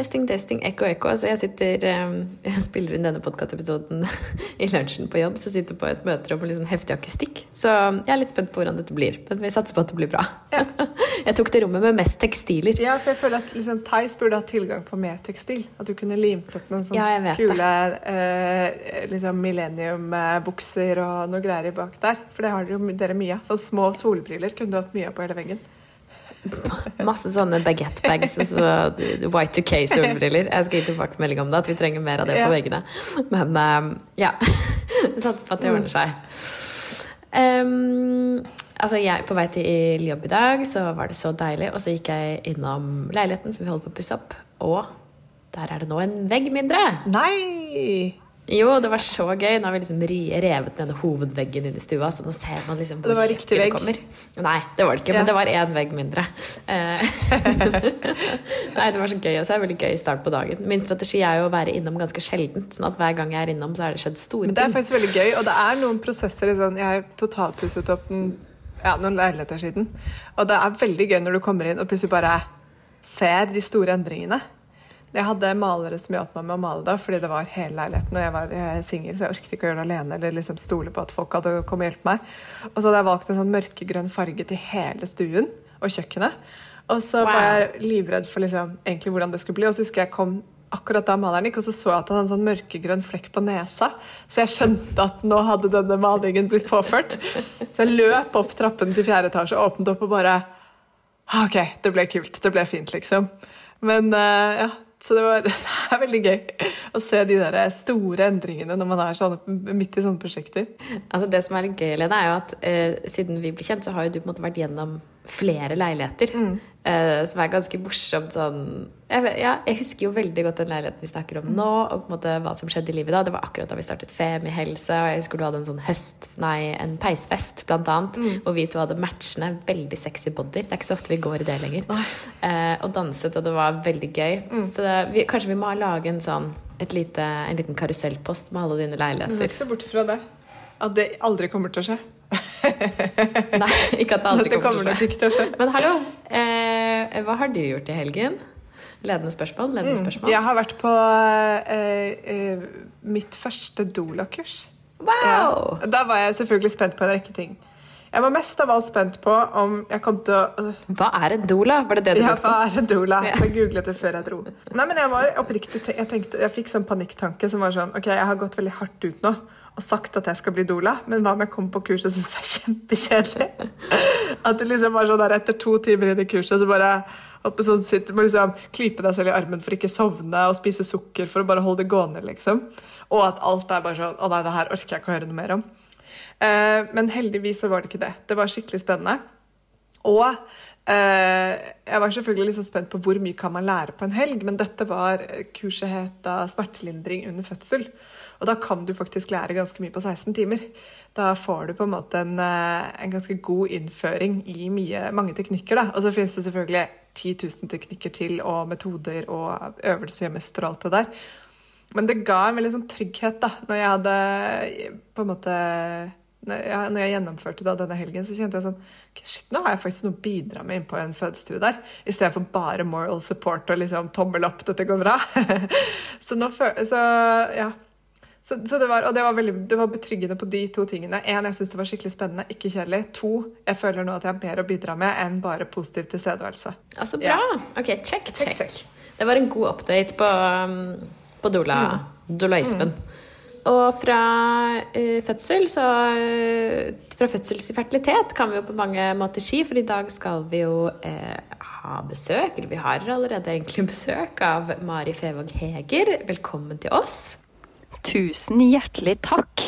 Testing, testing, ekko, ekko. Så jeg sitter jeg spiller inn denne podkastepisoden i lunsjen på jobb. Så sitter på et møterom med litt sånn heftig akustikk. Så jeg er litt spent på hvordan dette blir. Men vi satser på at det blir bra. Ja. Jeg tok det rommet med mest tekstiler. Ja, for jeg føler at liksom, Theis burde hatt tilgang på mer tekstil. At du kunne limt opp noen sånne Ja, kule eh, liksom millennium-bukser og noe greier i bak der. For det har dere mye av. Sånne små solbriller kunne du hatt mye av på hele veggen. Masse sånne baguette bags og så Y2K-solbriller. Jeg skal gi tilbakemelding om det, at vi trenger mer av det på veggene. Men um, ja. Satser på at det ordner seg. Um, altså jeg På vei til jobb i dag så var det så deilig, og så gikk jeg innom leiligheten som vi holder på å pusse opp, og der er det nå en vegg mindre. Nei! Jo, det var så gøy. Nå har vi liksom revet ned hovedveggen inn i stua, så nå ser man liksom hvor Det kjøkkenet kommer. Nei, det var det ikke, Ja. men det var én vegg mindre. Eh, Nei, det var så gøy. Og så er det veldig gøy start på dagen. Min strategi er jo å være innom ganske sjeldent, sånn at hver gang jeg er innom, så er det skjedd store Men det er faktisk veldig gøy, og det er noen prosesser sånn Jeg har totalpusset opp den, ja, noen leiligheter siden, og det er veldig gøy når du kommer inn og plutselig bare ser de store endringene. Jeg hadde malere som hjalp meg med å male da, fordi det var hele leiligheten, og jeg var singel, så jeg orket ikke å gjøre det alene, eller liksom stole på at folk hadde kommet og hjulpet meg. Og så hadde jeg valgt en sånn mørkegrønn farge til hele stuen og kjøkkenet. Og så var jeg livredd for liksom, egentlig hvordan det skulle bli, og så husker jeg kom akkurat da maleren gikk, og så så jeg at han hadde en sånn mørkegrønn flekk på nesa. Så jeg skjønte at nå hadde denne malingen blitt påført. Så jeg løp opp trappen til fjerde etasje, åpnet opp og bare «Ah, OK, det ble kult. Det ble fint, liksom. Men uh, ja, så det, var, det er veldig gøy å se de der store endringene når man er sånne, midt i sånne prosjekter. Altså Det som er litt gøy, Lene, er jo at eh, siden vi ble kjent, så har jo du på en måte vært gjennom flere leiligheter. Mm. Uh, som er ganske morsomt sånn jeg, vet, ja, jeg husker jo veldig godt den leiligheten vi snakker om nå, og på en måte hva som skjedde i livet da. Det var akkurat da vi startet Femi helse, og jeg husker du hadde en sånn høst, nei, en peisfest, blant annet. Mm. Og vi to hadde matchende, veldig sexy bodyer. Det er ikke så ofte vi går i det lenger. Uh, og danset, og det var veldig gøy. Mm. Så det, vi, kanskje vi må lage en sånn lite, en liten karusellpost med alle dine Du leiligheter. skal ikke se bort fra det. At det aldri kommer til å skje. Nei, ikke at det aldri det kommer til å skje. ikke til å skje. Men hallo, eh, hva har du gjort i helgen? Ledende spørsmål? Ledende spørsmål. Mm. Jeg har vært på eh, eh, mitt første doula-kurs. Wow! Ja. Da var jeg selvfølgelig spent på en rekke ting. Jeg var mest av alt spent på om jeg kom til å øh, Hva er en doula? Var det det du Ja, hva er en doula? Jeg googlet det før jeg dro. Nei, men Jeg var oppriktig jeg, tenkte, jeg fikk sånn panikktanke som var sånn Ok, jeg har gått veldig hardt ut nå og sagt at jeg skal bli doula, men hva om jeg kommer på kurset og syns det er kjempekjedelig? At du liksom var sånn der etter to timer inn i kurset, så bare oppe sånn sitter må liksom klype deg selv i armen for ikke sovne og spise sukker for å bare holde det gående, liksom. Og at alt er bare sånn Å nei, det her orker jeg ikke å høre noe mer om. Eh, men heldigvis så var det ikke det. Det var skikkelig spennende. Og eh, jeg var selvfølgelig liksom spent på hvor mye kan man lære på en helg, men dette var kurset het smertelindring under fødsel. Og da kan du faktisk lære ganske mye på 16 timer. Da får du på en måte en, eh, en ganske god innføring i mye, mange teknikker. Da. Og så finnes det selvfølgelig 10 000 teknikker til, og metoder og øvelser og mester og alt det der. Men det ga en veldig sånn trygghet da, når jeg hadde på en måte når jeg, gjennomførte da denne helgen, så kjente jeg sånn okay, Shit, nå har jeg faktisk noe å bidra med inn på en fødestue der. I stedet for bare moral support og liksom tommel opp, dette går bra. så nå føler Så ja. Så, så det var, det var, veldig, det var betryggende på de to tingene. En, jeg syns det var skikkelig spennende, ikke kjedelig. To, jeg føler nå at jeg har mer å bidra med enn bare positiv tilstedeværelse. Altså, bra. Ok, check, check. Det var en god update på, på dola, mm. dolaismen. Mm. Og fra uh, fødsel, så uh, Fra fødsel til fertilitet kan vi jo på mange måter si, for i dag skal vi jo uh, ha besøk, eller vi har allerede egentlig besøk av Mari Fevåg Heger. Velkommen til oss. Tusen hjertelig takk.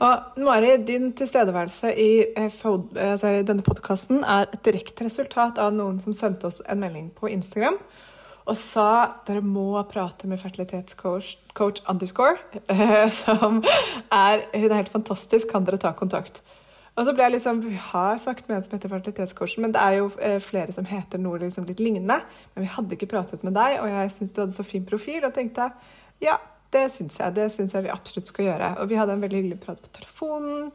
Og Mari, din tilstedeværelse i, eh, altså, denne podkasten er et direkte resultat av noen som sendte oss en melding på Instagram og sa dere må prate med fertilitetscoach coach underscore, eh, som er Hun er helt fantastisk, kan dere ta kontakt? Og så ble jeg liksom, Vi har sagt med en som heter fertilitetscoachen, men det er jo eh, flere som heter noe liksom litt lignende. Men vi hadde ikke pratet med deg, og jeg syns du hadde så fin profil, og tenkte ja, det syns jeg. Det syns jeg vi absolutt skal gjøre. Og vi hadde en veldig hyggelig prat på telefonen,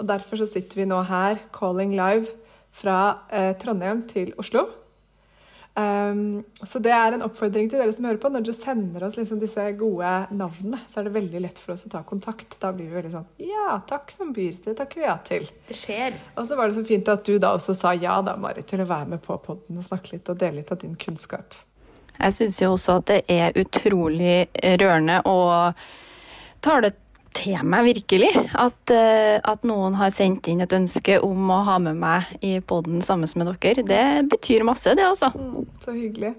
og derfor så sitter vi nå her, calling live, fra eh, Trondheim til Oslo. Um, så det er en oppfordring til dere som hører på. Når dere sender oss liksom disse gode navnene, så er det veldig lett for oss å ta kontakt. Da blir vi veldig sånn Ja, takk som byr. Det takker vi ja til. Det skjer. Og så var det så fint at du da også sa ja da, Marit, til å være med på podden og snakke litt og dele litt av din kunnskap. Jeg syns jo også at det er utrolig rørende og tar det til meg, virkelig. At, uh, at, noen har sendt inn et ønske om å ha med meg i poden sammen med dere. Det betyr masse, det, altså. Mm, så hyggelig.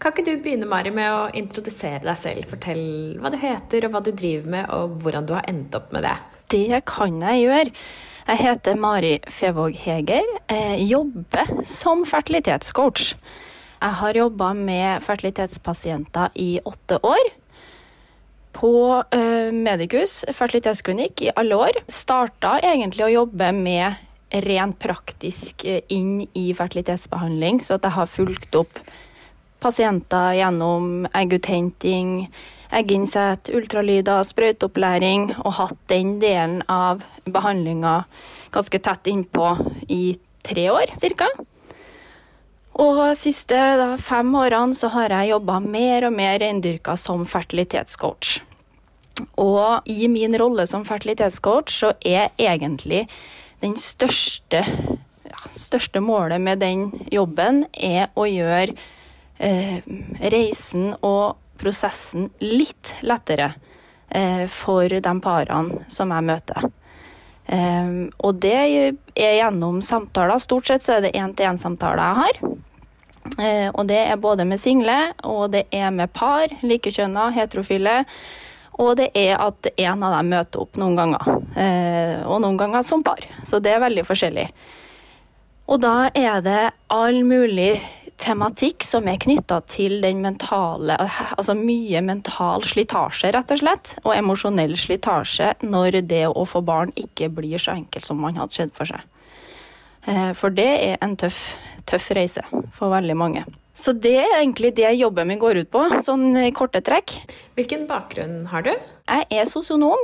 Kan ikke du begynne, Mari, med å introdusere deg selv? Fortell hva du heter, og hva du driver med, og hvordan du har endt opp med det. Det kan jeg gjøre. Jeg heter Mari Fevåg Heger. Jeg jobber som fertilitetscoach. Jeg har jobba med fertilitetspasienter i åtte år på Medikus Medicus fertilitetsklinikk i alle år. Starta egentlig å jobbe med rent praktisk eh, inn i fertilitetsbehandling, så at jeg har fulgt opp pasienter gjennom egguthenting, egginnsett, ultralyder, sprøyteopplæring, og hatt den delen av behandlinga ganske tett innpå i tre år ca. Og siste da, fem årene så har jeg jobba mer og mer reindyrka som fertilitetscoach. Og i min rolle som fertilitetscoach så er egentlig den største, ja, største målet med den jobben er å gjøre eh, reisen og prosessen litt lettere eh, for de parene som jeg møter. Um, og det er gjennom samtaler. Stort sett så er det én-til-én-samtaler jeg har. Uh, og det er både med single, og det er med par, likekjønna, heterofile. Og det er at en av dem møter opp noen ganger, uh, og noen ganger som par. Så det er veldig forskjellig. Og da er det all mulig tematikk som er knytta til den mentale Altså mye mental slitasje, rett og slett. Og emosjonell slitasje når det å få barn ikke blir så enkelt som man hadde sett for seg. Eh, for det er en tøff, tøff reise for veldig mange. Så det er egentlig det jobben min går ut på, sånn i korte trekk. Hvilken bakgrunn har du? Jeg er sosionom.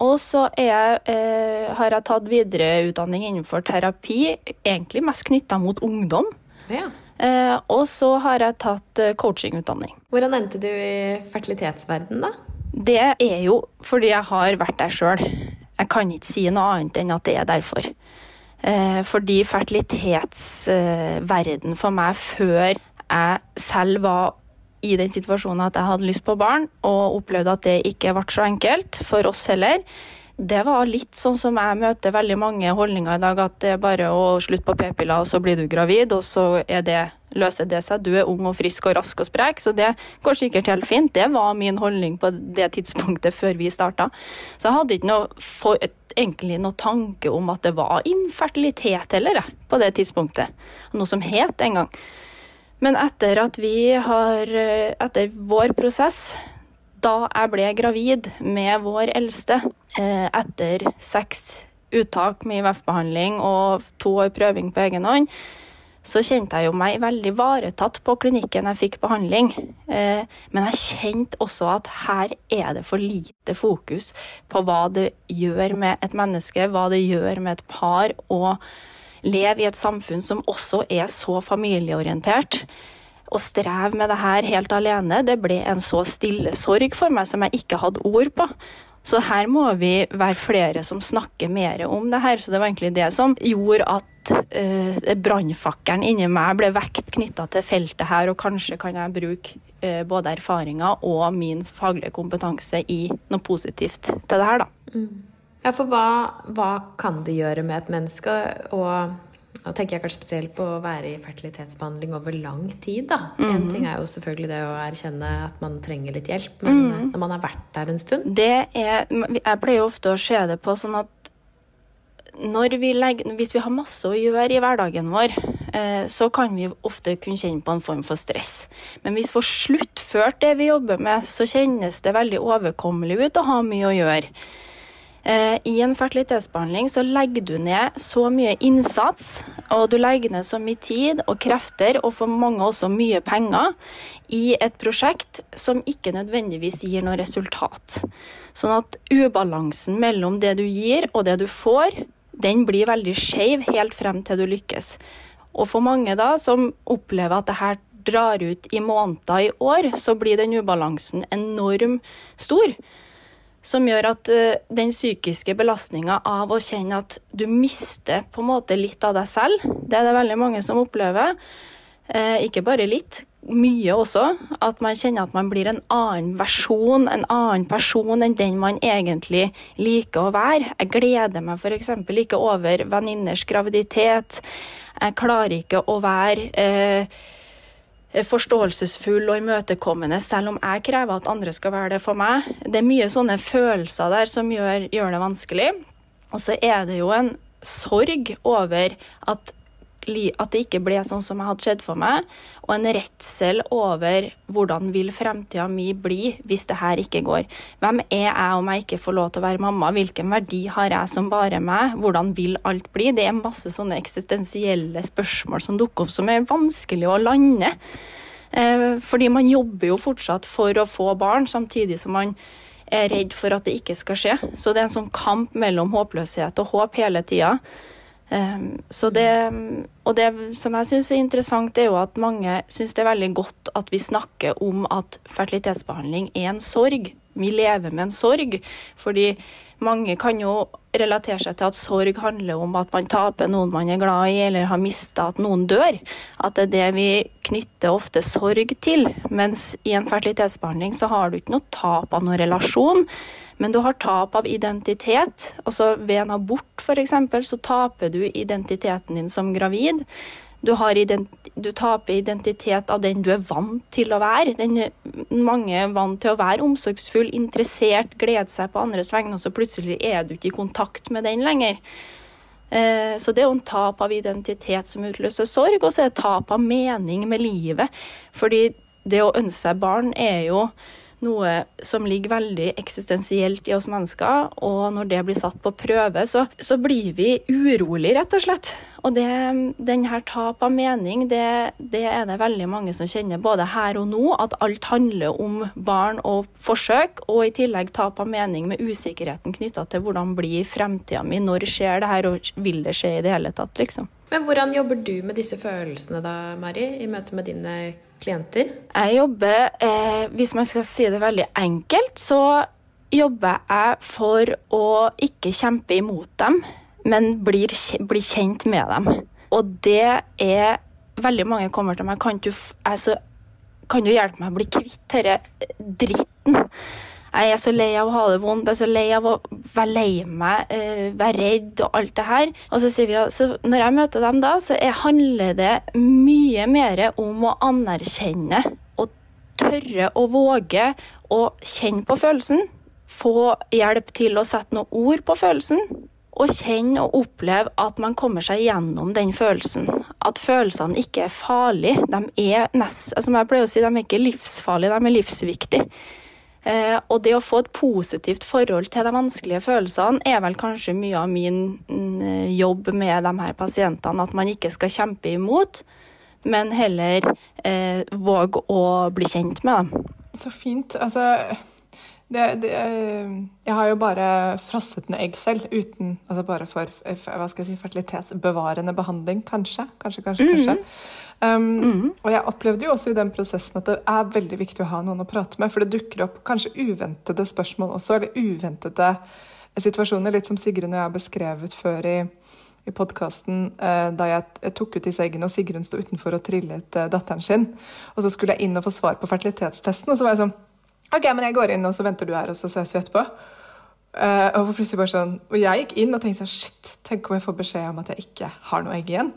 Og så jeg, eh, har jeg tatt videreutdanning innenfor terapi, egentlig mest knytta mot ungdom. Ja. Eh, og så har jeg tatt eh, coachingutdanning. Hvordan endte du i fertilitetsverden da? Det er jo fordi jeg har vært der sjøl. Jeg kan ikke si noe annet enn at det er derfor. Eh, fordi fertilitetsverden for meg før jeg selv var i den situasjonen at jeg hadde lyst på barn, og opplevde at det ikke ble så enkelt for oss heller, det var litt sånn som jeg møter veldig mange holdninger i dag, at det er bare å slutte på p-piller, og så blir du gravid, og så det, løser det seg. Du er ung og frisk og rask og sprek, så det går sikkert helt fint. Det var min holdning på det tidspunktet før vi starta. Så jeg hadde ikke noe, for, egentlig noe tanke om at det var infertilitet heller, på det tidspunktet. Noe som het en gang. Men etter at vi har Etter vår prosess da jeg ble gravid med vår eldste, eh, etter seks uttak med IVF-behandling og to år prøving på egen hånd, så kjente jeg jo meg veldig ivaretatt på klinikken jeg fikk behandling. Eh, men jeg kjente også at her er det for lite fokus på hva det gjør med et menneske, hva det gjør med et par å leve i et samfunn som også er så familieorientert. Å streve med det her helt alene, det ble en så stille sorg for meg som jeg ikke hadde ord på. Så her må vi være flere som snakker mer om det her. Så det var egentlig det som gjorde at uh, brannfakkelen inni meg ble vekt knytta til feltet her, og kanskje kan jeg bruke uh, både erfaringer og min faglige kompetanse i noe positivt til det her, da. Mm. Ja, for hva, hva kan det gjøre med et menneske? og da tenker jeg kanskje spesielt på å være i fertilitetsbehandling over lang tid. da. Mm. En ting er jo selvfølgelig det å erkjenne at man trenger litt hjelp, men mm. når man har vært der en stund Det er, Jeg pleier ofte å se det på sånn at vi legger, hvis vi har masse å gjøre i hverdagen vår, eh, så kan vi ofte kunne kjenne på en form for stress. Men hvis vi får sluttført det vi jobber med, så kjennes det veldig overkommelig ut å ha mye å gjøre. Eh, I en fertilitetsbehandling så legger du ned så mye innsats, og du legger ned så mye tid og krefter, og for mange også mye penger, i et prosjekt som ikke nødvendigvis gir noe resultat. Sånn at ubalansen mellom det du gir og det du får, den blir veldig skeiv helt frem til du lykkes. Og for mange da, som opplever at det her drar ut i måneder i år, så blir den ubalansen enormt stor. Som gjør at uh, den psykiske belastninga av å kjenne at du mister på en måte litt av deg selv, det er det veldig mange som opplever. Uh, ikke bare litt, mye også. At man kjenner at man blir en annen versjon, en annen person enn den man egentlig liker å være. Jeg gleder meg f.eks. ikke over venninners graviditet. Jeg klarer ikke å være Eh, forståelsesfull og imøtekommende, selv om jeg krever at andre skal være det for meg. Det er mye sånne følelser der som gjør, gjør det vanskelig. Og så er det jo en sorg over at at det ikke ble sånn som jeg hadde skjedd for meg, og en redsel over hvordan vil fremtida mi bli hvis det her ikke går. Hvem er jeg om jeg ikke får lov til å være mamma? Hvilken verdi har jeg som bare meg? Hvordan vil alt bli? Det er masse sånne eksistensielle spørsmål som dukker opp, som er vanskelig å lande. Eh, fordi man jobber jo fortsatt for å få barn, samtidig som man er redd for at det ikke skal skje. Så det er en sånn kamp mellom håpløshet og håp hele tida. Um, så det, og det som jeg syns er interessant, er jo at mange syns det er veldig godt at vi snakker om at fertilitetsbehandling er en sorg. Vi lever med en sorg. Fordi mange kan jo relatere seg til at sorg handler om at man taper noen man er glad i, eller har mista at noen dør. At det er det vi knytter ofte sorg til. Mens i en fertilitetsbehandling så har du ikke noe tap av noen relasjon. Men du har tap av identitet. Altså ved en abort f.eks. så taper du identiteten din som gravid. Du, ident du, taper identitet av den du er vant til å være. Den, mange er vant til å være omsorgsfull, interessert, glede seg på andres vegne, og så plutselig er du ikke i kontakt med den lenger. Eh, så det er jo en tap av identitet som utløser sorg, og så er det tap av mening med livet. Fordi det å ønske seg barn er jo noe som ligger veldig eksistensielt i oss mennesker. Og når det blir satt på prøve, så, så blir vi urolig, rett og slett. Og det, den her tap av mening, det, det, er det veldig mange som kjenner både her og nå. At alt handler om barn og forsøk, og i tillegg tap av mening med usikkerheten knytta til hvordan blir fremtida mi, når skjer det her, og vil det skje i det hele tatt, liksom. Men hvordan jobber du med disse følelsene da, Mari, i møte med dine klienter? Jeg jobber, eh, hvis man skal si det veldig enkelt, så jobber jeg for å ikke kjempe imot dem, men bli kjent med dem. Og det er Veldig mange kommer til meg kan du, altså, kan du hjelpe meg å bli kvitt denne dritten? Jeg er så lei av å ha det vondt, jeg er så lei av å være lei meg, uh, være redd og alt det her. Og så sier vi at når jeg møter dem da, så er, handler det mye mer om å anerkjenne og tørre å våge å kjenne på følelsen. Få hjelp til å sette noen ord på følelsen. Og kjenne og oppleve at man kommer seg gjennom den følelsen. At følelsene ikke er farlige. De er nest, som jeg pleier å si, de er ikke livsfarlige, de er livsviktige. Eh, og det å få et positivt forhold til de vanskelige følelsene er vel kanskje mye av min mm, jobb med de her pasientene. At man ikke skal kjempe imot, men heller eh, våge å bli kjent med dem. Så fint. Altså det, det, jeg har jo bare frosset ned egg selv, uten Altså bare for hva skal jeg si, fertilitetsbevarende behandling, kanskje. Kanskje, kanskje, mm -hmm. kanskje. Um, mm -hmm. Og jeg opplevde jo også i den prosessen at det er veldig viktig å ha noen å prate med, for det dukker opp kanskje uventede spørsmål også, eller uventede situasjoner, litt som Sigrun og jeg har beskrevet før i i podkasten eh, da jeg, jeg, tok ut disse eggene, og Sigrun sto utenfor og trillet eh, datteren sin. Og så skulle jeg inn og få svar på fertilitetstesten, og så var jeg sånn OK, men jeg går inn, og så venter du her, og så ses vi etterpå. Uh, og plutselig bare sånn, og jeg gikk inn og tenkte sånn Shit, tenk om jeg får beskjed om at jeg ikke har noe egg igjen.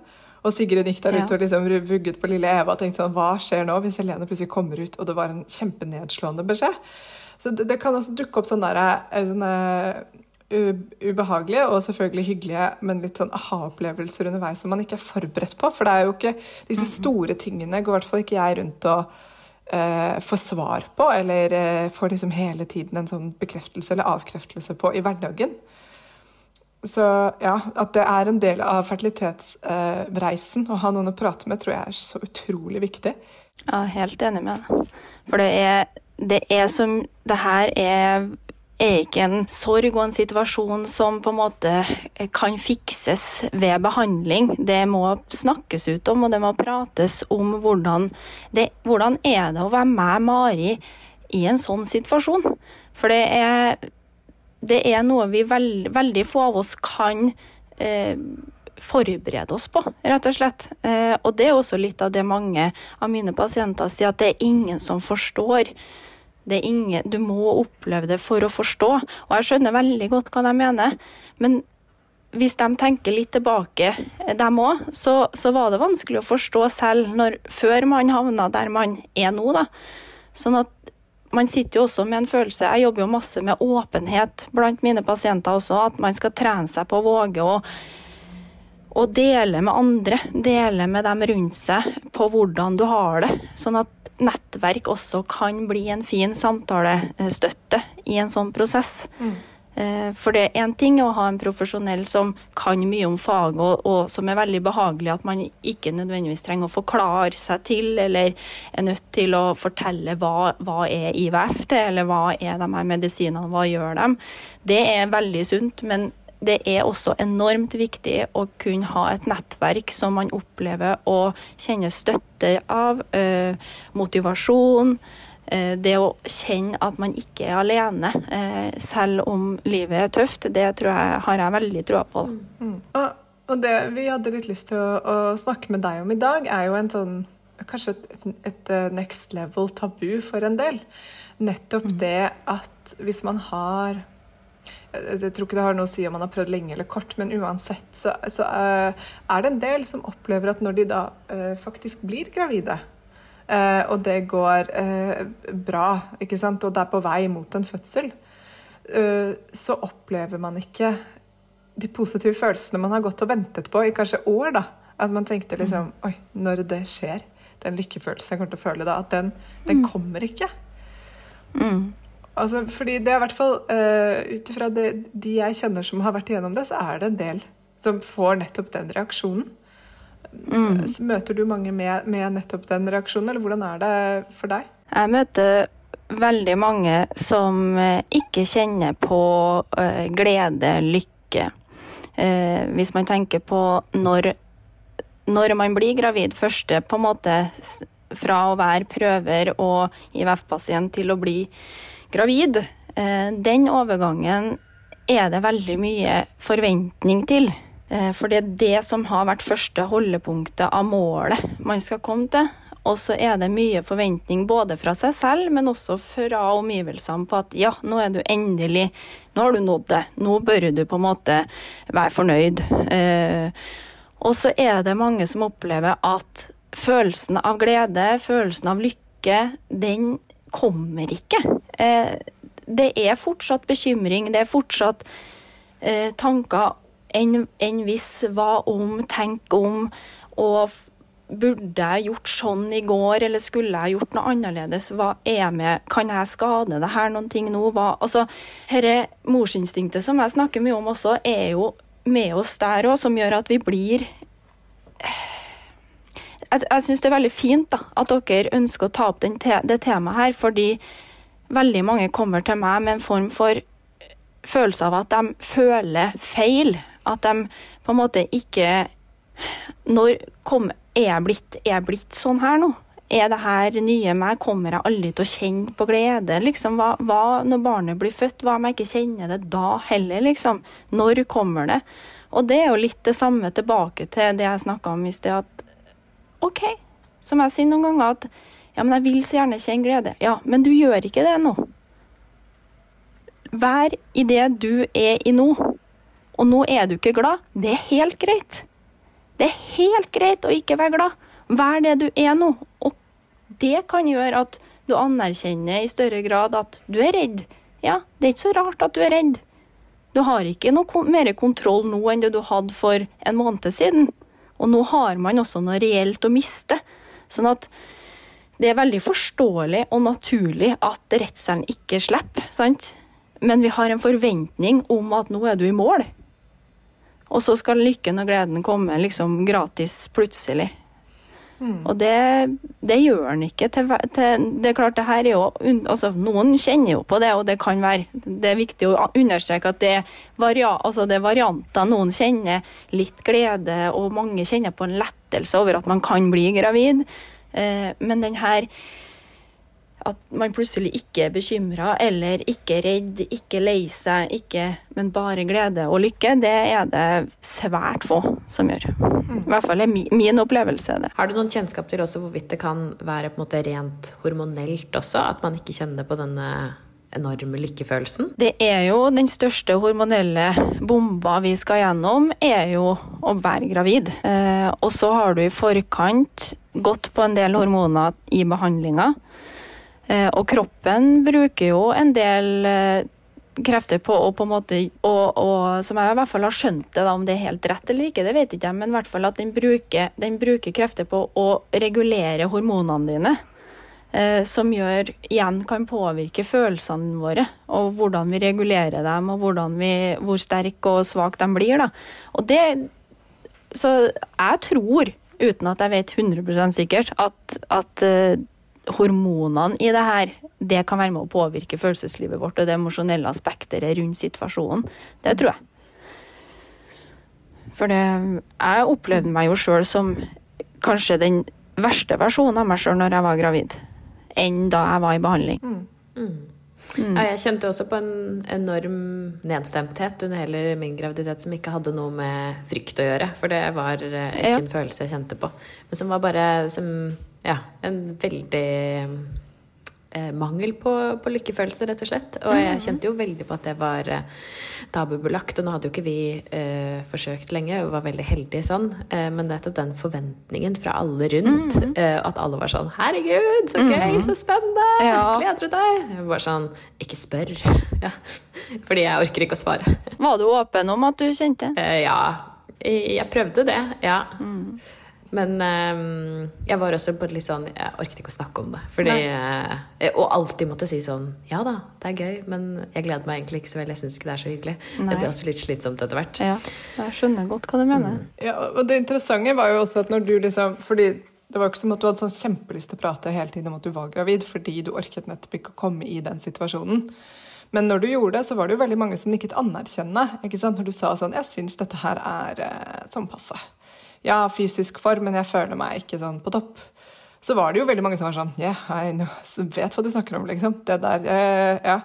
Og Sigrun gikk der ja. ute og liksom vugget på lille Eva og tenkte sånn Hva skjer nå hvis Helene plutselig kommer ut, og det var en kjempenedslående beskjed? Så det, det kan også dukke opp sånne, der, eh, sånne ubehagelige og selvfølgelig hyggelige, men litt sånn aha-opplevelser underveis som man ikke er forberedt på. For det er jo ikke disse mhm. store tingene går i hvert fall ikke jeg rundt og får svar på, eller uh, får liksom hele tiden en sånn bekreftelse eller avkreftelse på i hverdagen. Så ja, at det er en del av fertilitetsreisen å ha noen å prate med, tror jeg er så utrolig viktig. Ja, helt enig med deg. For det er, det er som Det her er, er ikke en sorg og en situasjon som på en måte kan fikses ved behandling. Det må snakkes ut om, og det må prates om hvordan det Hvordan er det å være med Mari i en sånn situasjon? For det er det er noe vi veld, veldig få av oss kan eh, forberede oss på, rett og slett. Eh, og det er også litt av det mange av mine pasienter sier, at det er ingen som forstår. Ingen, du må oppleve det for å forstå. Og jeg skjønner veldig godt hva de mener. Men hvis de tenker litt tilbake, eh, dem òg, så, så, var det vanskelig å forstå selv når, før man havna der man er nå. da. Sånn at man sitter jo også med en følelse Jeg jobber jo masse med åpenhet blant mine pasienter også. At man skal trene seg på å våge å, å dele med andre. Dele med dem rundt seg på hvordan du har det. Sånn at nettverk også kan bli en fin samtalestøtte i en sånn prosess. Mm. Eh, for det er én ting å ha en profesjonell som kan mye om faget, og, og, som er veldig behagelig at man ikke nødvendigvis trenger å forklare seg til, eller er nødt til å fortelle hva, hva er IVF til, eller hva er de her medisinene, hva gjør de. Det er veldig sunt, men det er også enormt viktig å kunne ha et nettverk som man opplever å kjenne støtte av, øh, motivasjon. Eh, det å kjenne at man ikke er alene, eh, selv om livet er tøft, det jeg, har jeg veldig troa på. Mm. Og, og, det vi hadde litt lyst til å, å, snakke med deg om i dag, er jo en sånn Kanskje et, et eh, next level tabu for en del. Nettopp mm. det at hvis man har jeg tror ikke det har noe å si om man har prøvd lenge eller kort, men uansett så, så uh, er det en del som opplever at når de da uh, faktisk blir gravide, Uh, og det går bra, ikke sant? og det er på vei mot en fødsel, så opplever man ikke de positive følelsene man har gått og ventet på i kanskje år. da. At man tenkte liksom mm. Oi, når det skjer, den lykkefølelsen jeg kommer til å føle da, at den, den mm. kommer ikke. Mm. Altså, fordi det er i hvert fall Ut ifra de jeg kjenner som har vært igjennom det, så er det en del som får nettopp den reaksjonen. Mm. Møter du mange med, med, nettopp den reaksjonen, eller hvordan er det for deg? Jeg møter veldig mange som eh, ikke kjenner på uh, glede, lykke. Uh, hvis man tenker på når, når man blir gravid, første på en måte fra å være prøver og IVF-pasient til å bli gravid, uh, den overgangen er det veldig mye forventning til. Eh, for det er det som har vært første holdepunktet av målet man skal komme til. Og så er det mye forventning både fra seg selv, men også fra omgivelsene på at ja, nå er du endelig Nå har du nådd det. Nå bør du på en måte være fornøyd. Eh, og så er det mange som opplever at følelsen av glede, følelsen av lykke, den kommer ikke. Eh, det er fortsatt bekymring, det er fortsatt tanker enn en hvis, hva om, tenk om, og burde jeg gjort sånn i går, eller skulle jeg gjort noe annerledes? Hva er med? Kan jeg skade det her noen ting nå? Hva? Altså, dette morsinstinktet som jeg snakker mye om også, er jo med oss der òg, som gjør at vi blir Jeg, jeg syns det er veldig fint da, at dere ønsker å ta opp te det temaet her, fordi veldig mange kommer til meg med en form for følelse av at de føler feil at de på en måte ikke Når kom, er, jeg blitt, er jeg blitt sånn her nå? Er det her nye meg? Kommer jeg aldri til å kjenne på glede? Liksom, hva, hva, når barnet blir født, hva om jeg ikke kjenner det da heller? Liksom? Når kommer det? Og det er jo litt det samme tilbake til det jeg snakka om i sted, at OK, som jeg sier noen ganger, at ja, men jeg vil så gjerne kjenne glede. Ja, men du gjør ikke det nå. Vær i det du er i nå og nå er du ikke glad, det er helt greit. Det er helt greit å ikke være glad. Vær det du er nå. Og det kan gjøre at du anerkjenner i større grad at du er redd. Ja, det er ikke så rart at du er redd. Du har ikke noe mer kontroll nå enn det du hadde for en måned siden. Og nå har man også noe reelt å miste. Sånn at det er veldig forståelig og naturlig at redselen ikke slipper, sant? Men vi har en forventning om at nå er du i mål. Og så skal lykken og gleden komme liksom gratis plutselig. Og det, det gjør den ikke. Til, til, det er klart, det her er jo altså, Noen kjenner jo på det, og det kan være Det er viktig å understreke at det er, varia, altså det er varianter. Noen kjenner litt glede, og mange kjenner på en lettelse over at man kan bli gravid. Eh, men den her at man plutselig ikke er bekymra eller ikke redd, ikke lei seg, ikke, men bare glede og lykke, det er det svært få som gjør. I hvert fall er min, min opplevelse det. Har du noen kjennskap til også hvorvidt det kan være på en måte rent hormonelt også? At man ikke kjenner på denne enorme lykkefølelsen? Det er jo den største hormonelle bomba vi skal gjennom, er jo å være gravid. Eh, og så har du i forkant gått på en del hormoner i behandlinga. Eh, og kroppen bruker jo en del eh, krefter på å på en måte og, og, Som jeg i hvert fall har skjønt det, da, om det er helt rett eller ikke, det vet ikke jeg, men i hvert fall at den bruker, den bruker krefter på å regulere hormonene dine. Eh, som gjør, igjen kan påvirke følelsene våre, og hvordan vi regulerer dem, og vi, hvor sterke og svak de blir. Da. Og det Så jeg tror, uten at jeg vet 100% sikkert, at, at hormonene i det her, det kan være med å påvirke følelseslivet vårt og det emosjonelle aspektet rundt situasjonen. Det tror jeg. For det Jeg opplevde meg jo sjøl som kanskje den verste versjonen av meg sjøl når jeg var gravid, enn da jeg var i behandling. Mm. Mm. Mm. Ja, jeg kjente også på en enorm nedstemthet under hele min graviditet som ikke hadde noe med frykt å gjøre. For det var ikke ikke ja. en følelse jeg kjente på. Men som var bare som ja, en veldig eh, mangel på, på, lykkefølelse, rett og slett. Og jeg mhm. kjente jo veldig på at det var eh, tabubelagt. Og nå hadde jo ikke vi eh, forsøkt lenge, og var veldig heldige sånn. Eh, men nettopp den forventningen fra alle rundt, mm -hmm. at alle var sånn 'Herregud, så gøy, mm -hmm. så spennende! Ja. Gleder du deg?' Jeg var sånn 'Ikke spør'. ja. Fordi jeg orker ikke å svare. Var du åpen om at du kjente? Eh, ja. Jeg prøvde det, ja. Mm. Men um, jeg var også på litt sånn Jeg orket ikke å snakke om det. Fordi, uh, og alltid måtte si sånn Ja da, det er gøy, men jeg gleder meg egentlig ikke så veldig. Jeg syns ikke det er så hyggelig. Nei. Det blir også litt slitsomt etter hvert. Ja, jeg skjønner godt hva du mener. Mm. Ja, og det interessante var jo også at når du liksom Fordi det var jo ikke som at du hadde sånn kjempelyst til å prate hele tiden om at du var gravid, fordi du orket nettopp ikke å komme i den situasjonen. Men når du gjorde det, så var det jo veldig mange som nikket anerkjennende. ikke sant? Når du sa sånn 'Jeg syns dette her er uh, sånn passe' ja, fysisk form, men jeg føler meg ikke sånn på topp. Så var det jo veldig mange som var sånn Yeah, I vet hva du snakker om, liksom. Det der, eh, ja.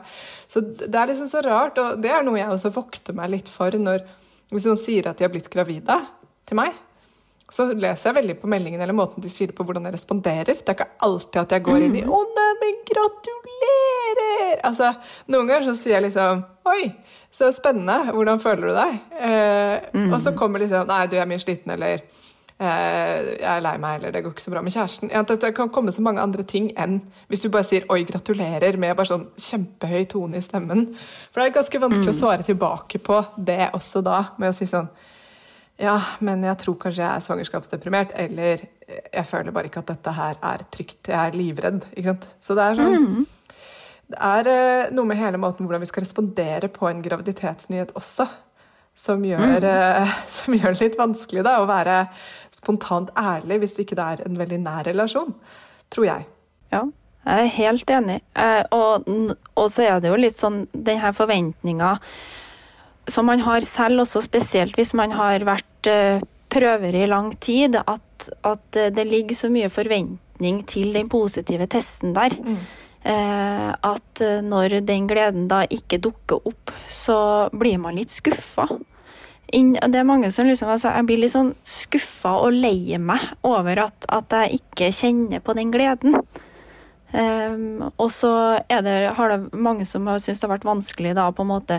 Så det er liksom så rart, og det er noe jeg også vokter meg litt for når hvis noen sier at de har blitt gravide til meg. Så leser jeg veldig på meldingen eller måten de sier det på, hvordan jeg responderer. Det er ikke alltid at jeg går inn i mm. 'Å, neimen, gratulerer!' Altså, Noen ganger så sier jeg liksom 'Oi, så spennende. Hvordan føler du deg? Eh, mm. Og så kommer liksom Nei, du er mye sliten, eller eh, jeg er lei meg, eller det går ikke så bra med kjæresten. Det kan komme så mange andre ting enn hvis du bare sier 'oi, gratulerer' med bare sånn kjempehøy tone i stemmen. For det er ganske vanskelig mm. å svare tilbake på det også da, med å si sånn ja, men jeg tror kanskje jeg er svangerskapsdeprimert, eller jeg føler bare ikke at dette her er trygt. Jeg er livredd. ikke sant? Så det er sånn mm. Det er eh, noe med hele måten hvordan vi skal respondere på en graviditetsnyhet også, som gjør, mm. Eh, som gjør det litt vanskelig da, å være spontant ærlig hvis ikke det er en veldig nær relasjon. Tror jeg. Ja, jeg er helt enig. Eh, og, og så er det jo litt sånn den her forventninga som man har selv, også spesielt hvis man har vært prøver i lang tid, at, at det ligger så mye forventning til den positive testen der. Mm. Eh, at eh, når den gleden da ikke dukker opp, så blir man litt skuffa. Det er mange som liksom altså, Jeg blir litt sånn skuffa og lei meg over at, at jeg ikke kjenner på den gleden. Um, og så er det, har det mange som har syntes det har vært vanskelig da på en måte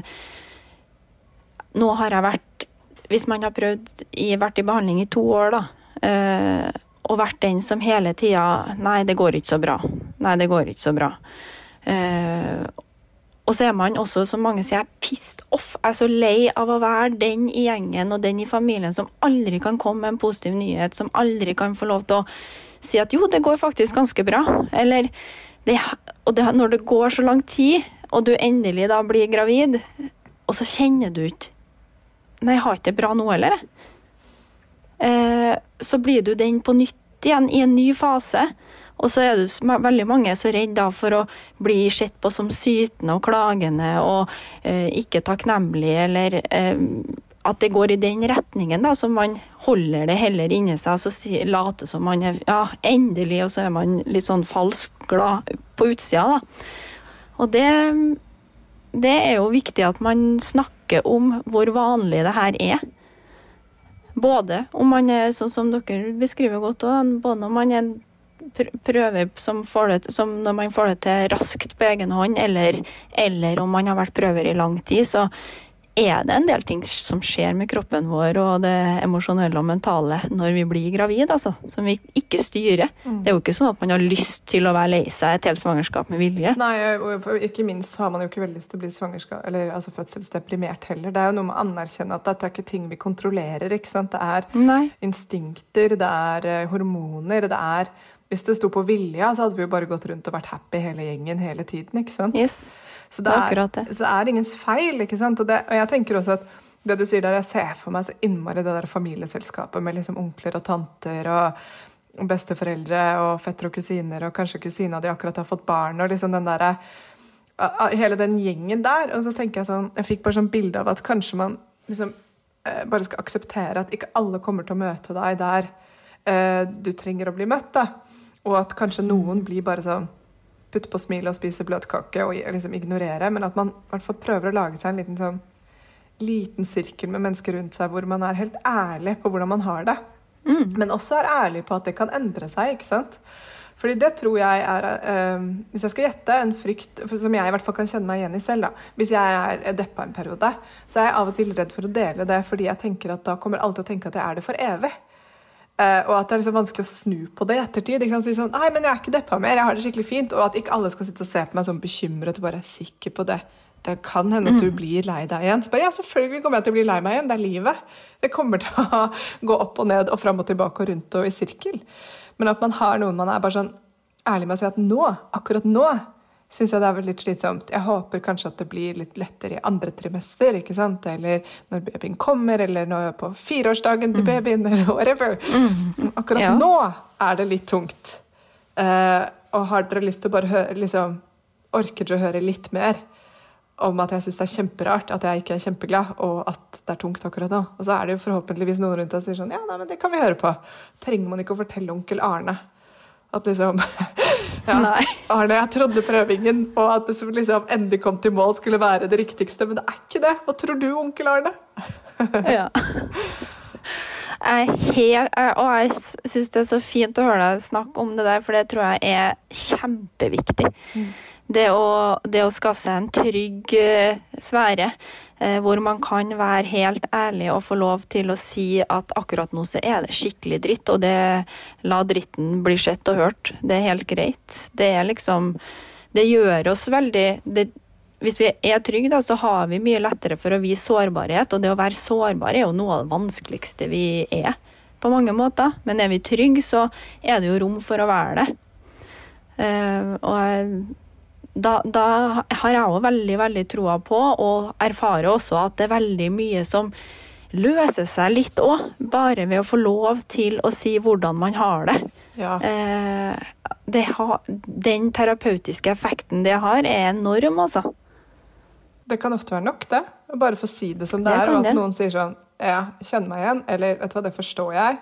Nå har jeg vært Hvis man har prøvd i, vært i behandling i to år, da. Uh, og vært den som hele tida Nei, det går ikke så bra. Nei, det går ikke så bra. Uh, og så er man også, som mange sier, pissed off. Jeg er så lei av å være den i gjengen og den i familien som aldri kan komme med en positiv nyhet, som aldri kan få lov til å si at jo, det går faktisk ganske bra. Eller det, Og det, når det går så lang tid, og du endelig da blir gravid, og så kjenner du ikke Nei, jeg har ikke det bra nå heller. Eh, så blir du den på nytt igjen i en ny fase. Og så er det veldig mange så redd for å bli sett på som sytende og klagende og eh, ikke takknemlig, eller eh, at det går i den retningen, da, så man holder det heller inni seg og så later som man er ja, endelig, og så er man litt sånn falskt glad på utsida. da. Og det, det er jo viktig at man snakker om hvor vanlig det her er. Både om man er sånn som dere beskriver godt, både om man er prøver som, det, som, når man får det til raskt på egen hånd, eller, eller om man har vært prøver i lang tid, så er det en del ting som skjer med kroppen vår og det emosjonelle og mentale når vi blir gravid, altså, som vi ikke styrer. Mm. Det er jo ikke sånn at man har lyst til å være lei seg et helt svangerskap med vilje. Nei, og ikke minst har man jo ikke veldig lyst til å bli svangerskap, eller altså fødselsdeprimert heller. Det er jo noe med å anerkjenne at dette er ikke ting vi kontrollerer. ikke sant? Det er Nei. instinkter, det er eh, hormoner, det er Hvis det sto på vilja, så hadde vi jo bare gått rundt og vært happy hele gjengen hele tiden. ikke sant? Yes. Så det, er, det. så det er ingens feil. ikke sant? Og, det, og, jeg tenker også at det du sier der, jeg ser for meg så innmari det der familieselskapet med liksom onkler og tanter og besteforeldre og fettere og kusiner, og kanskje kusina de akkurat har fått barn, og liksom den der, Hele den gjengen der. Og så tenker jeg sånn Jeg fikk bare sånn bilde av at kanskje man liksom eh, bare skal akseptere at ikke alle kommer til å møte deg der eh, du trenger å bli møtt, da. Og at kanskje noen blir bare sånn putte på smilet og spise bløtkake og liksom ignorere, men at man i hvert fall prøver å lage seg en liten, sånn, liten sirkel med mennesker rundt seg hvor man er helt ærlig på hvordan man har det. Mm. Men også er ærlig på at det kan endre seg. ikke sant? Fordi det tror jeg er øh, Hvis jeg skal gjette, en frykt som jeg i hvert fall kan kjenne meg igjen i selv. da, Hvis jeg er deppa en periode, så er jeg av og til redd for å dele det fordi jeg tenker at da kommer alle til å tenke at jeg er det for evig. Uh, og at det er liksom vanskelig å snu på det i ettertid. Ikke sant? Si sånn, Nei, men jeg er ikke deppa mer, jeg har det skikkelig fint. Og at ikke alle skal sitte og se på meg sånn bekymret og bare er sikker på det. Det kan hende at du mm. blir lei deg igjen. Så bare, ja, selvfølgelig kommer jeg til å bli lei meg igjen. Det er livet. Det kommer til å gå opp og ned og fram og tilbake og rundt og i sirkel. Men at man har noen man er bare sånn ærlig med å si at nå, akkurat nå, syns jeg det er litt slitsomt. Jeg håper kanskje at det blir litt lettere i andre trimester, ikke sant? eller når babyen kommer, eller når på fireårsdagen til mm. babyen, eller whatever. Mm. Akkurat ja. nå er det litt tungt. Uh, og har dere lyst til å bare høre liksom, Orker dere å høre litt mer om at jeg syns det er kjemperart at jeg ikke er kjempeglad, og at det er tungt akkurat nå? Og så er det jo forhåpentligvis noen rundt deg som sier sånn Ja, nei, men det kan vi høre på. Trenger man ikke å fortelle onkel Arne at liksom ja, Arne, jeg trodde prøvingen, og at det som liksom endelig kom til mål, skulle være det riktigste. Men det er ikke det. Hva tror du, onkel Arne? ja. Jeg helt, og jeg syns det er så fint å høre deg snakke om det der, for det tror jeg er kjempeviktig. Mm. Det, å, det å skaffe seg en trygg uh, sfære Eh, hvor man kan være helt ærlig og få lov til å si at akkurat nå så er det skikkelig dritt, og det la dritten bli sett og hørt. Det er helt greit. Det er liksom Det gjør oss veldig det, Hvis vi er trygge, da, så har vi mye lettere for å vise sårbarhet, og det å være sårbar er jo noe av det vanskeligste vi er på mange måter. Men er vi trygge, så er det jo rom for å være det. Uh, og jeg da, da har jeg òg veldig, veldig troa på, og erfarer også at det er veldig mye som løser seg litt òg, bare ved å få lov til å si hvordan man har det. Ja. Eh, det ha, den terapeutiske effekten det har, er enorm, altså. Det kan ofte være nok, det. Bare få si det som det, det er, og at det. noen sier sånn Ja, kjenner meg igjen. Eller vet du hva, det forstår jeg.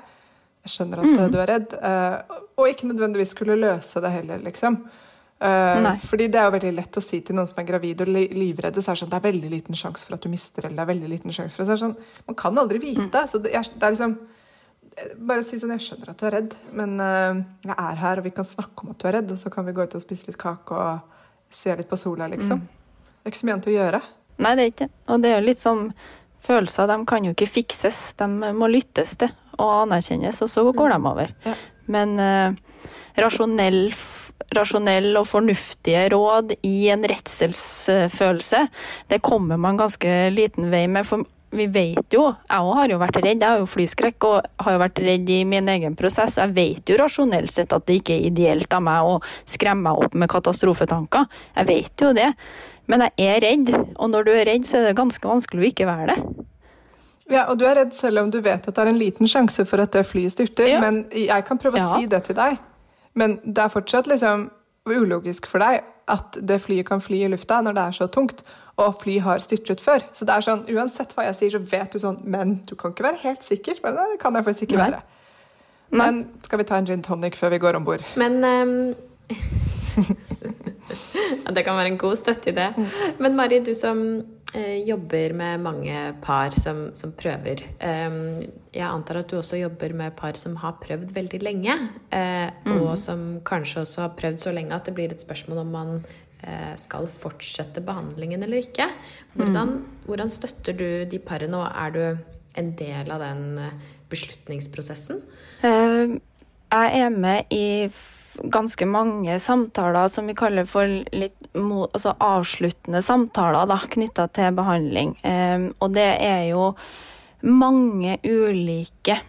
Jeg skjønner at mm. du er redd. Eh, og ikke nødvendigvis skulle løse det heller, liksom. Uh, fordi det er jo veldig lett å si til noen som er gravid og livredde, så er det sånn det er veldig liten sjanse for at du mister, eller det er veldig liten sjanse for så er det sånn, Man kan aldri vite. Mm. Så det er, det er, liksom Bare si sånn Jeg skjønner at du er redd, men uh, jeg er her, og vi kan snakke om at du er redd, og så kan vi gå ut og spise litt kake og se litt på sola, liksom. Mm. Det er ikke så mye annet å gjøre. Nei, det er ikke Og det er litt sånn Følelser de kan jo ikke fikses. De må lyttes til og anerkjennes, og så går de over. Ja. Men uh, rasjonell rasjonelle og fornuftige råd i en redselsfølelse, det kommer man ganske liten vei med. For vi vet jo Jeg har jo vært redd. Jeg har jo flyskrekk og har jo vært redd i min egen prosess. Og jeg vet jo rasjonelt sett at det ikke er ideelt av meg å skremme meg opp med katastrofetanker. Jeg vet jo det. Men jeg er redd, og når du er redd, så er det ganske vanskelig å ikke være det. Ja, og du er redd selv om du vet at det er en liten sjanse for at det flyet styrter. Ja. Men jeg kan prøve å ja. si det til deg. Men det er fortsatt liksom ulogisk for deg at det flyet kan fly i lufta når det er så tungt, og fly har styrtet før. Så det er sånn, uansett hva jeg sier, så vet du sånn Men du kan ikke være helt sikker. Men det kan jeg faktisk ikke være. Men skal vi ta en gin tonic før vi går om bord? Men um... Det kan være en god støtte i det. Mm. Men Mari, du som jobber med mange par som, som prøver. Eh, jeg antar at du også jobber med par som har prøvd veldig lenge. Eh, mm. Og som kanskje også har prøvd så lenge at det blir et spørsmål om man eh, skal fortsette behandlingen eller ikke. Hvordan, mm. hvordan støtter du de parene, og er du en del av den eh, beslutningsprosessen? Jeg er med i ganske mange samtaler som vi kaller for litt altså avsluttende samtaler da, knytta til behandling. Um, og det er jo mange ulike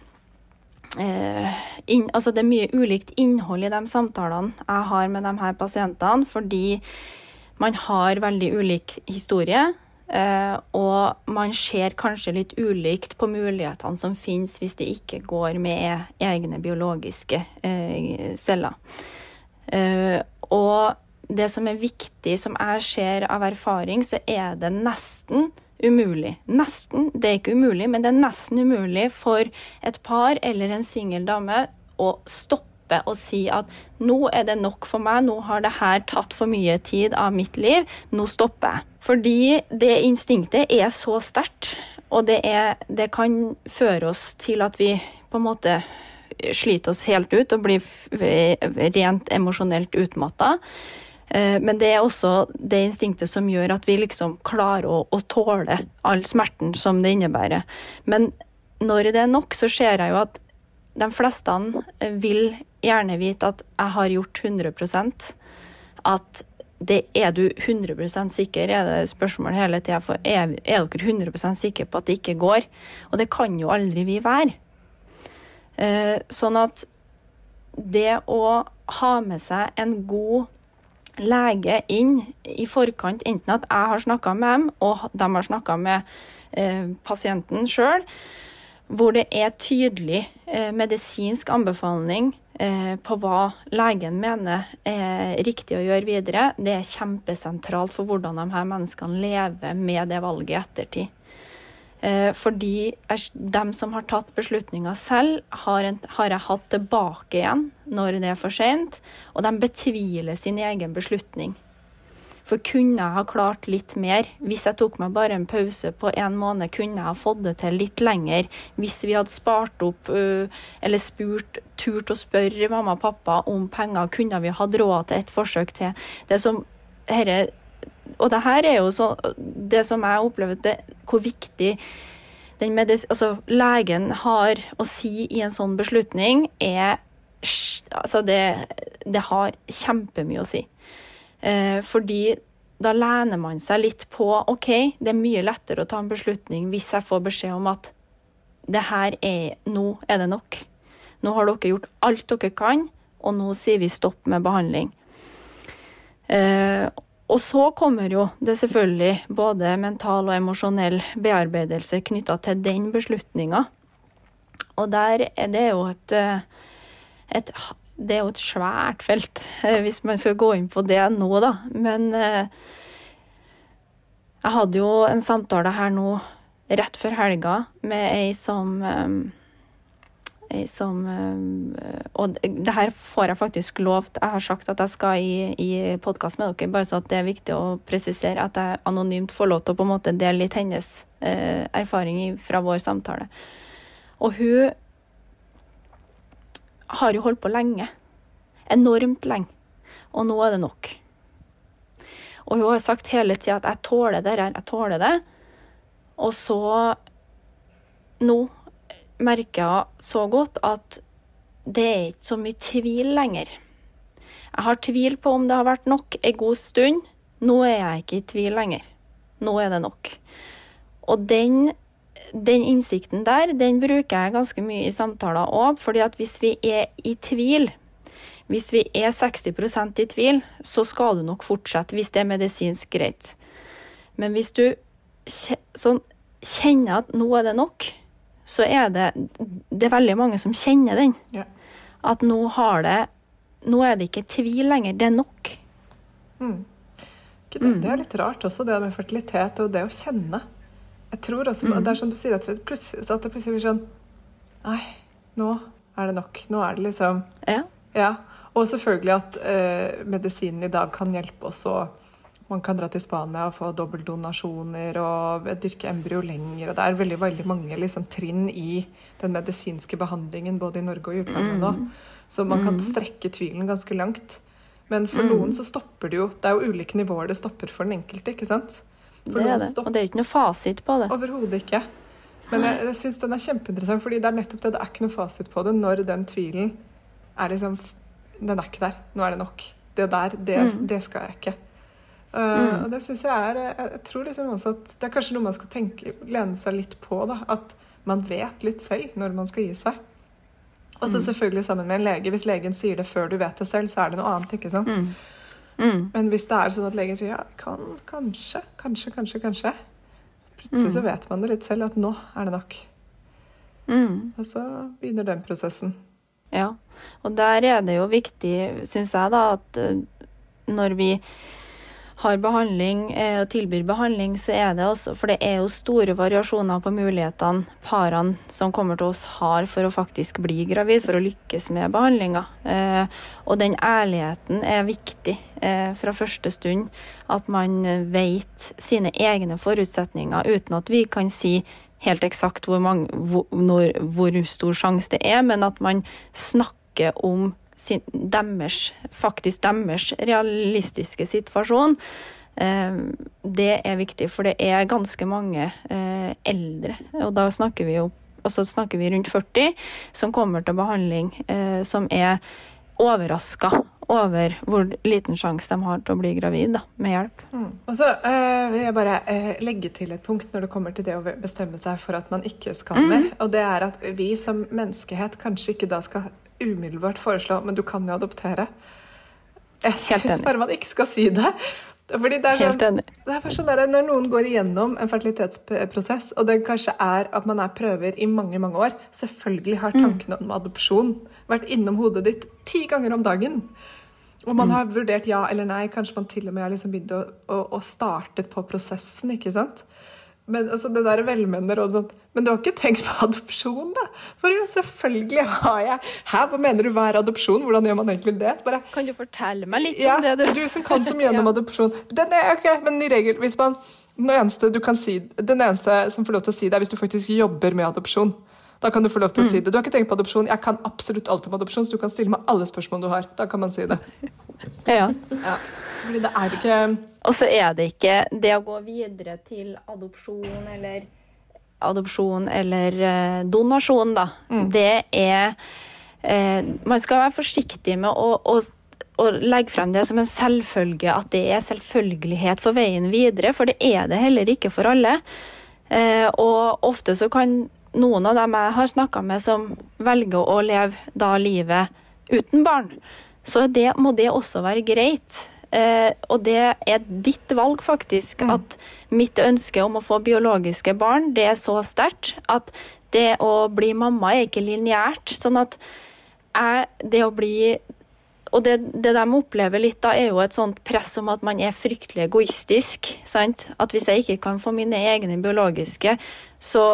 uh, inn, Altså det er mye ulikt innhold i de samtalene jeg har med de her pasientene, fordi man har veldig ulik historie. Uh, og man ser kanskje litt ulikt på mulighetene som finnes hvis det ikke går med egne biologiske uh, celler. Uh, og det som er viktig, som jeg ser av erfaring, så er det nesten umulig. Nesten, det er ikke umulig, men det er nesten umulig for et par eller en singel dame å stoppe og si at nå er det nok for meg, nå har det her tatt for mye tid av mitt liv, nå stopper jeg. Fordi det instinktet er så sterkt, og det, er, det kan føre oss til at vi på en måte sliter oss helt ut og blir rent emosjonelt utmatta. Eh, men det er også det instinktet som gjør at vi liksom klarer å, å, tåle all smerten som det innebærer. Men når det er nok, så ser jeg jo at de fleste vil gjerne vite at jeg har gjort 100 At det er du 100 sikker, er det spørsmålet hele tida. Er, er dere 100 sikre på at det ikke går? Og det kan jo aldri vi være. Eh, sånn at det å ha med seg en god lege inn i forkant, enten at jeg har snakka med dem, og de har snakka med eh, pasienten sjøl, hvor det er tydelig eh, medisinsk anbefaling på hva legen mener er riktig å gjøre videre, det er kjempesentralt for hvordan de her menneskene lever med det valget i ettertid. Eh, fordi de som har tatt beslutninga selv, har, en, har, jeg hatt tilbake igjen når det er for seint, og de betviler sin egen beslutning. For kunne jeg ha klart litt mer? Hvis jeg tok meg bare en pause på en måned, kunne jeg ha fått det til litt lenger. Hvis vi hadde spart opp eller spurt, turt å spørre mamma og pappa om penger, kunne vi hatt råd til et forsøk til. Det som herre og det her er jo så Det som jeg opplever, det, hvor viktig altså, legen har å si i en sånn beslutning, er Altså, det, det har kjempemye å si. Eh, fordi da lener man seg litt på OK, det er mye lettere å ta en beslutning hvis jeg får beskjed om at det her er Nå er det nok. Nå har dere gjort alt dere kan, og nå sier vi stopp med behandling. Eh, og så kommer jo det selvfølgelig både mental og emosjonell bearbeidelse knytta til den beslutninga. Og der er det jo et, eh, et, Det er jo et svært felt, eh, hvis man skal gå inn på det nå, da. Men eh, jeg hadde jo en samtale her nå rett før helga med ei som som eh, Og det her får jeg faktisk lov Jeg har sagt at jeg skal i, i podkast med dere, bare så at det er viktig å presisere at jeg anonymt får lov til å på en måte dele litt hennes erfaring fra vår samtale. Og hun har jo holdt på lenge. Enormt lenge. Og nå er det nok. Og hun har sagt hele tida at 'jeg tåler det her, jeg tåler det'. Og så nå merker jeg så godt at det er ikke så mye tvil lenger. Jeg har tvilt på om det har vært nok en god stund. Nå er jeg ikke i tvil lenger. Nå er det nok. Og den den innsikten der, den bruker jeg ganske mye i samtaler òg. fordi at hvis vi er i tvil, hvis vi er 60% i tvil, så skal du nok fortsette hvis det er medisinsk greit. Men hvis du sånn, kjenner at nå er det nok, så er det Det er veldig mange som kjenner den. Ja. At nå har det Nå er det ikke tvil lenger, det er nok. Mm. Det, det, er litt rart også, det med fertilitet og det å kjenne. Jeg tror også, mm. Det er som du sier, at, plutselig, at det plutselig blir sånn Nei, nå er det nok. Nå er det liksom Ja. ja. Og selvfølgelig at eh, medisinen i dag kan hjelpe oss og Man kan dra til Spania og få dobbeltdonasjoner og dyrke embryo lenger. og Det er veldig veldig mange liksom, trinn i den medisinske behandlingen både i Norge og i utlandet nå. Mm. Så man kan mm. strekke tvilen ganske langt. Men for mm. noen så stopper det jo Det er jo ulike nivåer det stopper for den enkelte. ikke sant? For det er det. Og det er jo ikke noe fasit på det. Overhodet ikke. Men jeg, jeg syns den er kjempeinteressant, fordi det er nettopp det. Det er ikke noe fasit på det når den tvilen er liksom Den er ikke der. Nå er det nok. Det der, det, mm. det skal jeg ikke. Uh, mm. Og det syns jeg er jeg, jeg, tror liksom også at det er kanskje noe man skal tenke, lene seg litt på. da, At man vet litt selv når man skal gi seg. Og så mm. selvfølgelig sammen med en lege. Hvis legen sier det før du vet det selv, så er det noe annet. ikke sant? Mm. Men hvis det er sånn at legen sier ja, kan, kanskje, kanskje, kanskje, kanskje Plutselig mm. så vet man det litt selv, at nå er det nok. Mm. Og så begynner den prosessen. Ja, og der er det jo viktig, syns jeg, da, at eh, når vi har behandling eh, og tilbyr behandling, så er det også For det er jo store variasjoner på mulighetene parene som kommer til oss har for å faktisk bli gravid, for å lykkes med behandlinga. Eh, og den ærligheten er viktig eh, fra første stund. At man vet sine egne forutsetninger uten at vi kan si helt eksakt hvor, mange, hvor, når, hvor stor sjanse det er, men at man snakker om sin, deres, faktisk deres realistiske situasjon. Eh, det er viktig, for det er ganske mange eh, eldre, og da snakker vi jo og så snakker vi rundt 40 som kommer til behandling, eh, som er overraska over hvor liten sjanse de har til å bli gravid da, med hjelp. Mm. Og så øh, vil jeg bare øh, legge til et punkt når det kommer til det å bestemme seg for at man ikke skal mer. Mm. Og det er at vi som menneskehet kanskje ikke da skal umiddelbart foreslå men du kan jo adoptere. Jeg syns bare man ikke skal si det. Fordi det er Helt sånn, enig. Det er sånn der, Når noen går igjennom en fertilitetsprosess, og det kanskje er at man er prøver i mange mange år Selvfølgelig har mm. tankene om adopsjon vært innom hodet ditt ti ganger om dagen. Og man mm. har vurdert ja eller nei, kanskje man til og med har liksom begynt å, å, å startet på prosessen. ikke sant? Men altså, det der velmenende rådet sånn Men du har ikke tenkt på adopsjon, da? For jo, selvfølgelig har jeg Hæ, hva mener du hva er adopsjon? Hvordan gjør man egentlig det? Bare, kan du fortelle meg litt ja, om det? Du, du som kan så mye ja. adopsjon. Den er, ok, Men i regel, hvis man den eneste, du kan si, den eneste som får lov til å si det, er hvis du faktisk jobber med adopsjon. Da kan du få lov til å mm. si det. Du har ikke tenkt på adopsjon. Jeg kan absolutt alt om adopsjon, så du kan stille meg alle spørsmål du har. Da kan man si det. Ja. ja. Fordi det er ikke og så er det ikke det å gå videre til adopsjon eller adopsjon eller eh, donasjon, da. Mm. Det er eh, Man skal være forsiktig med å, å, å, legge frem det som en selvfølge, at det er selvfølgelighet for veien videre, for det er det heller ikke for alle. Eh, og ofte så kan noen av dem jeg har snakka med som velger å leve da livet uten barn, så det, må det også være greit. Eh, og det er ditt valg, faktisk. Mm. At mitt ønske om å få biologiske barn, det er så sterkt at det å bli mamma er ikke lineært. Sånn at jeg, det å bli og det, det, de opplever litt da, er jo et sånt press om at man er fryktelig egoistisk. Sant? At hvis jeg ikke kan få mine egne biologiske, så,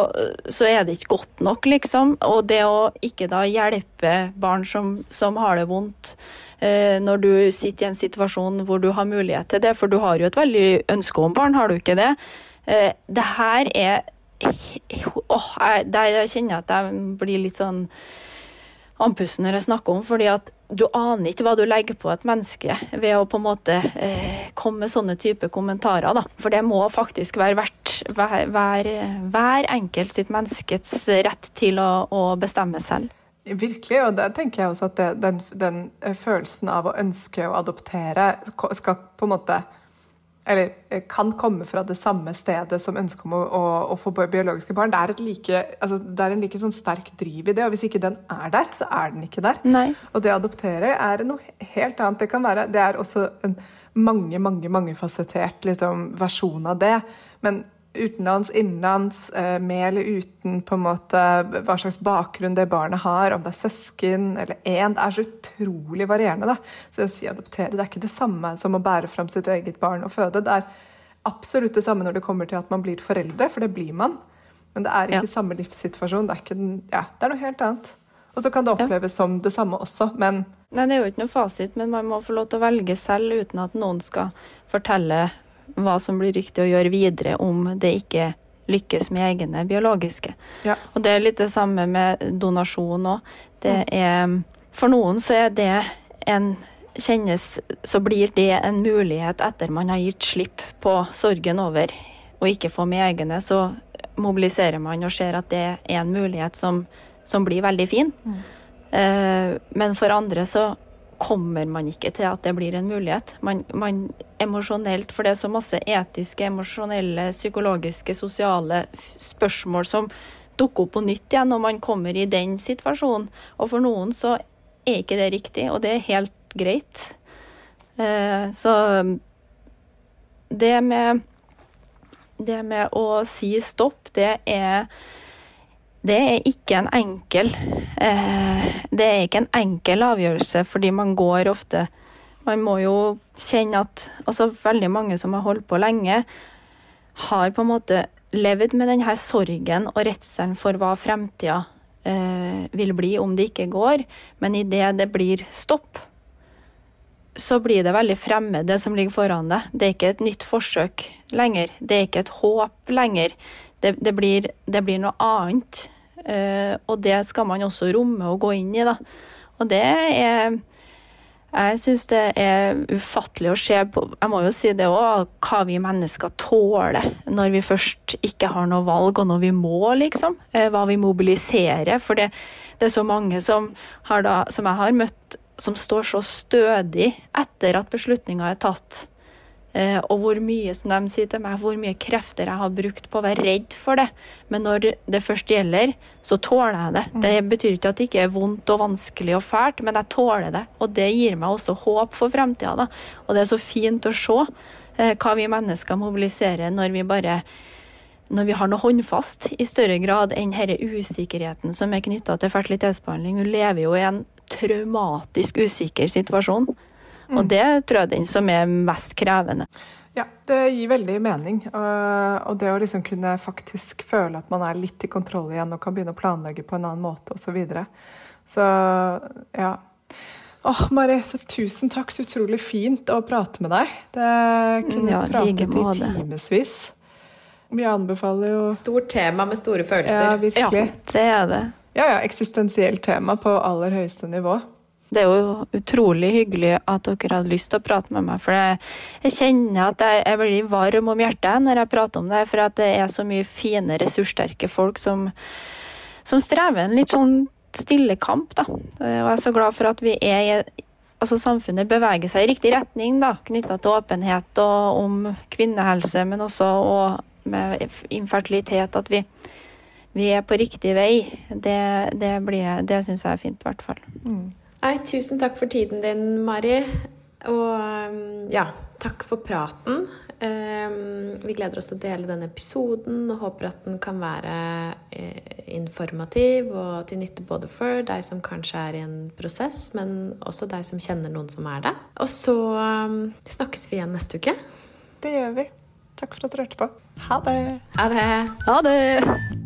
så, er det ikke godt nok, liksom. Og det å ikke da hjelpe barn som, som har det vondt, Eh, når du sitter i en situasjon hvor du har mulighet til det, for du har jo et veldig ønske om barn, har du ikke det? Eh, det her er åh, jeg, jeg kjenner at jeg blir litt sånn andpusten når jeg snakker om, fordi at du aner ikke hva du legger på et menneske ved å på en måte eh, komme med sånne type kommentarer. Da. For det må faktisk være verdt hver, hver, hver enkelt sitt menneskets rett til å, å bestemme selv. Virkelig, og der tenker jeg også at det, den, den, følelsen av å ønske å adoptere skal på en måte eller eh, kan komme fra det samme stedet som ønsket om å, å, å få biologiske barn. Det er, like, altså, det er en like sånn sterk driv i det, og hvis ikke den er der, så er den ikke der. Nei. Og det å adoptere er noe helt annet. Det kan være, det er også en mange, mange, mangefasettert liksom, versjon av det. Men utenlands, innenlands, eh, med eller uten på en måte hva slags bakgrunn det barnet har, om det er søsken eller én. Det er så utrolig varierende. da. Så å si adoptere det er ikke det samme som å bære fram sitt eget barn og føde. Det er absolutt det samme når det kommer til at man blir foreldre, for det blir man. Men det er ikke ja. samme livssituasjon. Det er, ikke, ja, det er noe helt annet. Og så kan det oppleves ja. som det samme også, men Nei, det er jo ikke noe fasit, men man må få lov til å velge selv uten at noen skal fortelle hva som blir riktig å gjøre videre om det ikke lykkes med egne biologiske. Ja. Og det er litt det samme med donasjon òg. For noen så er det en kjennes Så blir det en mulighet etter man har gitt slipp på sorgen over å ikke få med egne, så mobiliserer man og ser at det er en mulighet som, som blir veldig fin. Mm. Eh, men for andre så kommer man ikke til at det blir en mulighet. Man, man emosjonelt, For det er så masse etiske, emosjonelle, psykologiske, sosiale spørsmål som dukker opp på nytt igjen når man kommer i den situasjonen. Og for noen så er ikke det riktig, og det er helt greit. Eh, så det med Det med å si stopp, det er det er ikke en enkel eh, Det er ikke en enkel avgjørelse, fordi man går ofte Man må jo kjenne at altså veldig mange som har holdt på lenge, har på en måte levd med denne sorgen og redselen for hva fremtida eh, vil bli om det ikke går. Men idet det blir stopp, så blir det veldig fremmed, det som ligger foran deg. Det er ikke et nytt forsøk lenger. Det er ikke et håp lenger. Det, det, blir, det blir, noe annet. Uh, og det skal man også romme og gå inn i, da. Og det er Jeg syns det er ufattelig å se på Jeg må jo si det òg, hva vi mennesker tåler når vi først ikke har noe valg, og når vi må, liksom. Uh, hva vi mobiliserer. For det, det er så mange som, da, som jeg har møtt, som står så stødig etter at beslutninga er tatt Eh, og hvor mye som de sier til meg, hvor mye krefter jeg har brukt på å være redd for det. Men når det først gjelder, så tåler jeg det. Mm. Det betyr ikke at det ikke er vondt og vanskelig og fælt, men jeg tåler det. Og det gir meg også håp for fremtida. Og det er så fint å se eh, hva vi mennesker mobiliserer når vi bare når vi har noe håndfast, i større grad enn denne usikkerheten som er knytta til fertilitetsbehandling. Hun lever jo i en traumatisk usikker situasjon. Og det tror jeg er den som er mest krevende. Ja, det gir veldig mening. Og det å liksom kunne faktisk føle at man er litt i kontroll igjen og kan begynne å planlegge på en annen måte osv. Så, videre. så ja. Åh, Mari, så tusen takk. Så utrolig fint å prate med deg. Det kunne ja, pratet i timevis. Vi anbefaler jo Stort tema med store følelser. Ja, virkelig. Ja, det er det. Ja, ja. Eksistensielt tema på aller høyeste nivå. Det er jo utrolig hyggelig at dere hadde lyst til å prate med meg. For jeg, kjenner at jeg, jeg, blir varm om hjertet når jeg prater om det. For det er så mye fine, ressurssterke folk som, som strever en litt sånn stille kamp. da. Og jeg er så glad for at vi er altså samfunnet beveger seg i riktig retning, da, knytta til åpenhet og om kvinnehelse, men også med infertilitet. At vi, vi, er på riktig vei. Det, det, det syns jeg er fint, i hvert fall. Mm. Nei, tusen takk for tiden din, Mari. Og um, ja, takk for praten. Um, vi gleder oss til å dele denne episoden og håper at den kan være eh, informativ og til nytte både for deg som kanskje er i en prosess, men også deg som kjenner noen som er det. Og så um, snakkes vi igjen neste uke. Det gjør vi. Takk for at du hørte på. Ha det. Ha det. Ha det.